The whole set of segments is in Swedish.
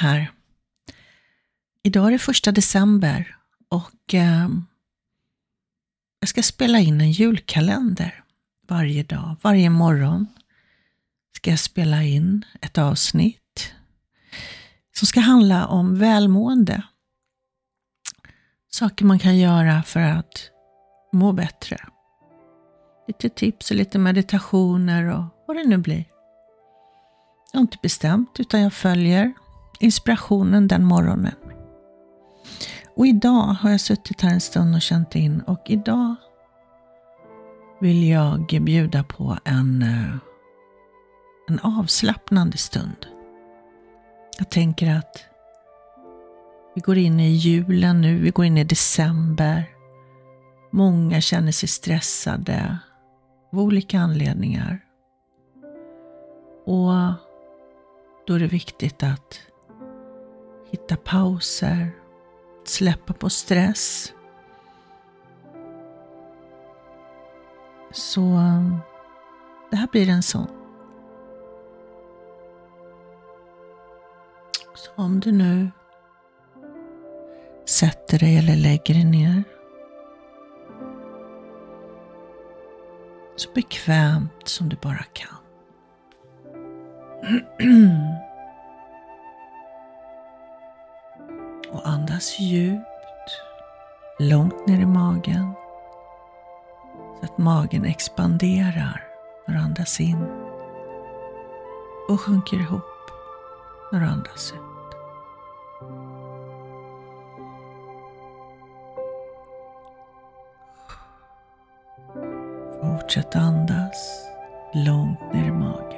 Här. Idag är det första december och eh, jag ska spela in en julkalender varje dag. Varje morgon ska jag spela in ett avsnitt som ska handla om välmående. Saker man kan göra för att må bättre. Lite tips och lite meditationer och vad det nu blir. Jag har inte bestämt utan jag följer inspirationen den morgonen. Och idag har jag suttit här en stund och känt in och idag vill jag bjuda på en, eh, en avslappnande stund. Jag tänker att vi går in i julen nu, vi går in i december. Många känner sig stressade av olika anledningar. Och då är det viktigt att hitta pauser, släppa på stress. Så det här blir en sån. Så om du nu sätter dig eller lägger dig ner så bekvämt som du bara kan. andas djupt, långt ner i magen. Så att magen expanderar när du andas in. Och sjunker ihop när du andas ut. Fortsätt andas långt ner i magen.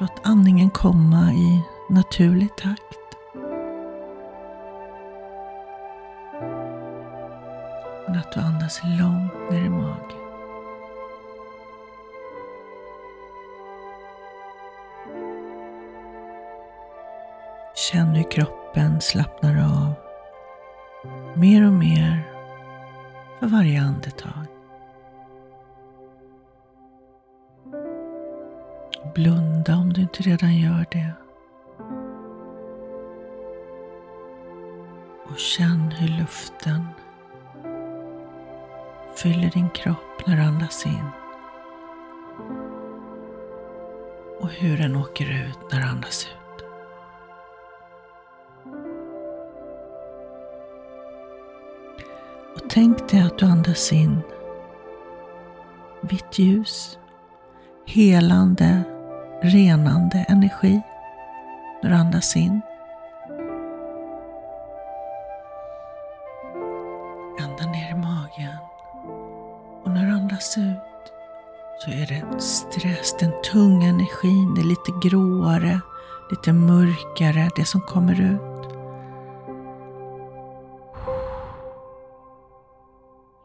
Låt andningen komma i naturlig takt. Men att du andas långt ner i magen. Känn hur kroppen slappnar av mer och mer för varje andetag. Blunda om du inte redan gör det. Och känn hur luften fyller din kropp när du andas in. Och hur den åker ut när du andas ut. Och tänk dig att du andas in vitt ljus, helande renande energi när du andas in. Ända ner i magen. Och när du andas ut så är det stress, den tunga energin, det är lite gråare, lite mörkare, det som kommer ut.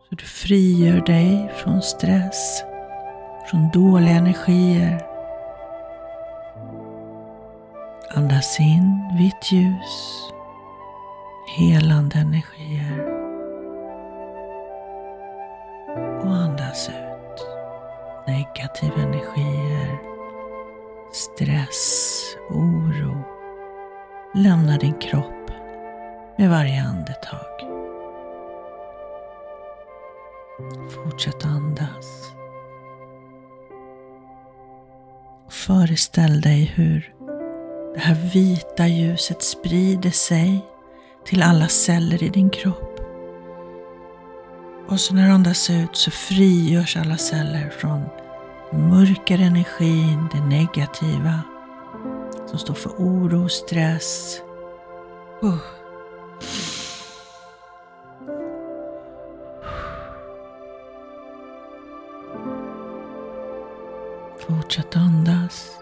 Så du frigör dig från stress, från dåliga energier, Andas in vitt ljus, helande energier. Och andas ut negativa energier, stress, oro. Lämna din kropp med varje andetag. Fortsätt andas. Föreställ dig hur det här vita ljuset sprider sig till alla celler i din kropp. Och så när du andas ut så frigörs alla celler från den mörkare energin, det negativa som står för oro, stress. Uh. Fortsätt andas.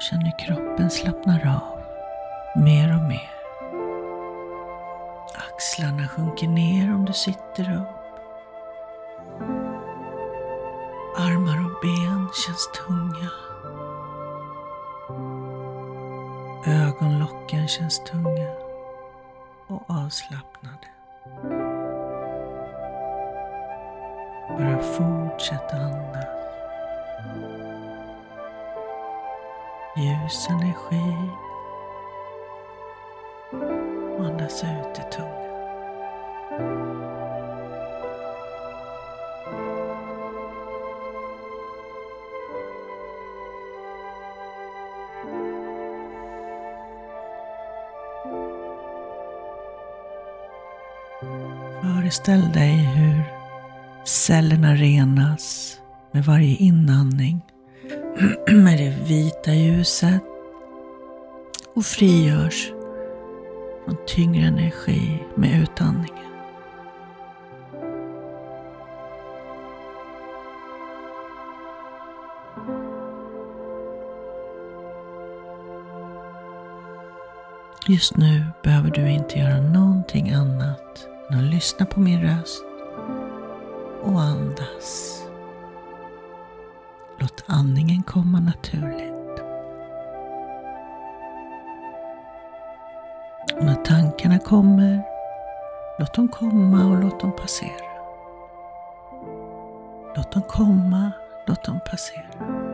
Känn hur kroppen slappnar av mer och mer. Axlarna sjunker ner om du sitter upp. Armar och ben känns tunga. Ögonlocken känns tunga och avslappnade. Bara fortsätt andas. Ljus energi. Och andas ut i tungan. Föreställ dig hur cellerna renas med varje inandning med det vita ljuset och frigörs från tyngre energi med utandningen. Just nu behöver du inte göra någonting annat än att lyssna på min röst och andas. Låt andningen komma naturligt. Och när tankarna kommer, låt dem komma och låt dem passera. Låt dem komma, låt dem passera.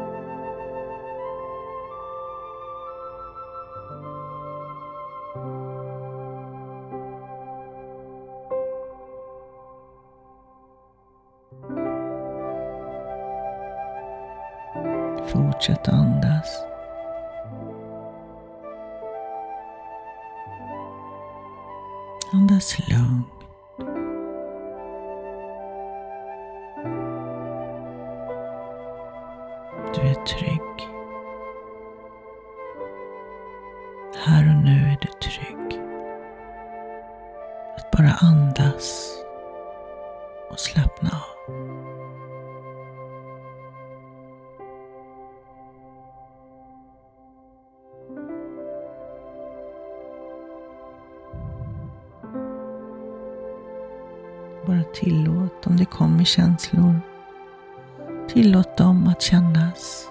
Fortsätt andas. Andas lugnt. Du är trygg. Här och nu är du trygg. Att bara andas och slappna av. tillåt om det kommer känslor. Tillåt dem att kännas.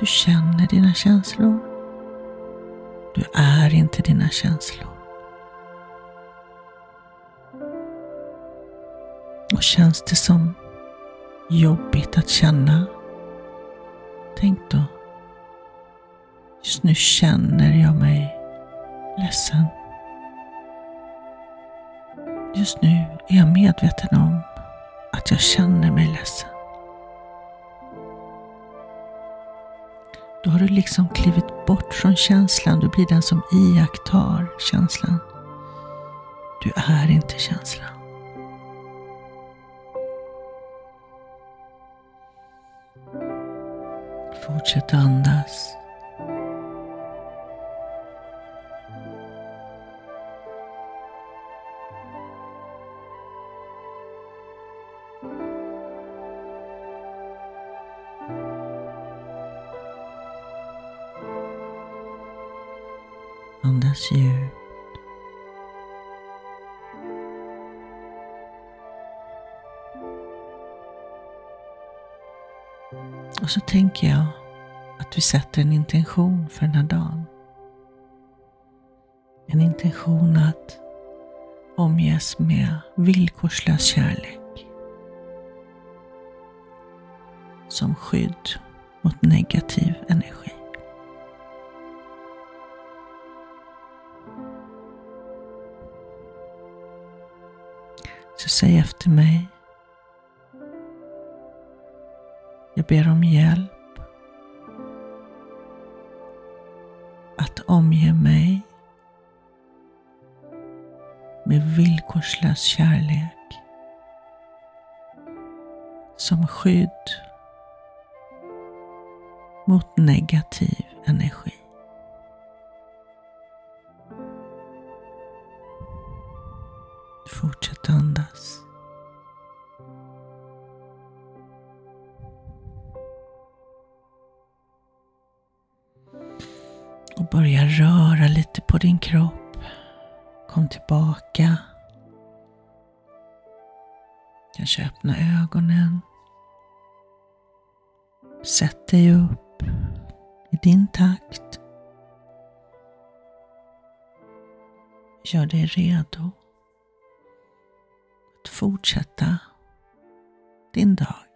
Du känner dina känslor. Du är inte dina känslor. Och känns det som jobbigt att känna? Tänk då. Just nu känner jag mig ledsen. Just nu är jag medveten om att jag känner mig ledsen. Då har du liksom klivit bort från känslan. Du blir den som iakttar känslan. Du är inte känslan. Fortsätt andas. Andas djupt. Och så tänker jag att vi sätter en intention för den här dagen. En intention att omges med villkorslös kärlek. Som skydd mot negativ energi. Reser säg efter mig. Jag ber om hjälp att omge mig med villkorslös kärlek som skydd mot negativ energi. Kom tillbaka. Kanske öppna ögonen. Sätt dig upp i din takt. Gör dig redo att fortsätta din dag.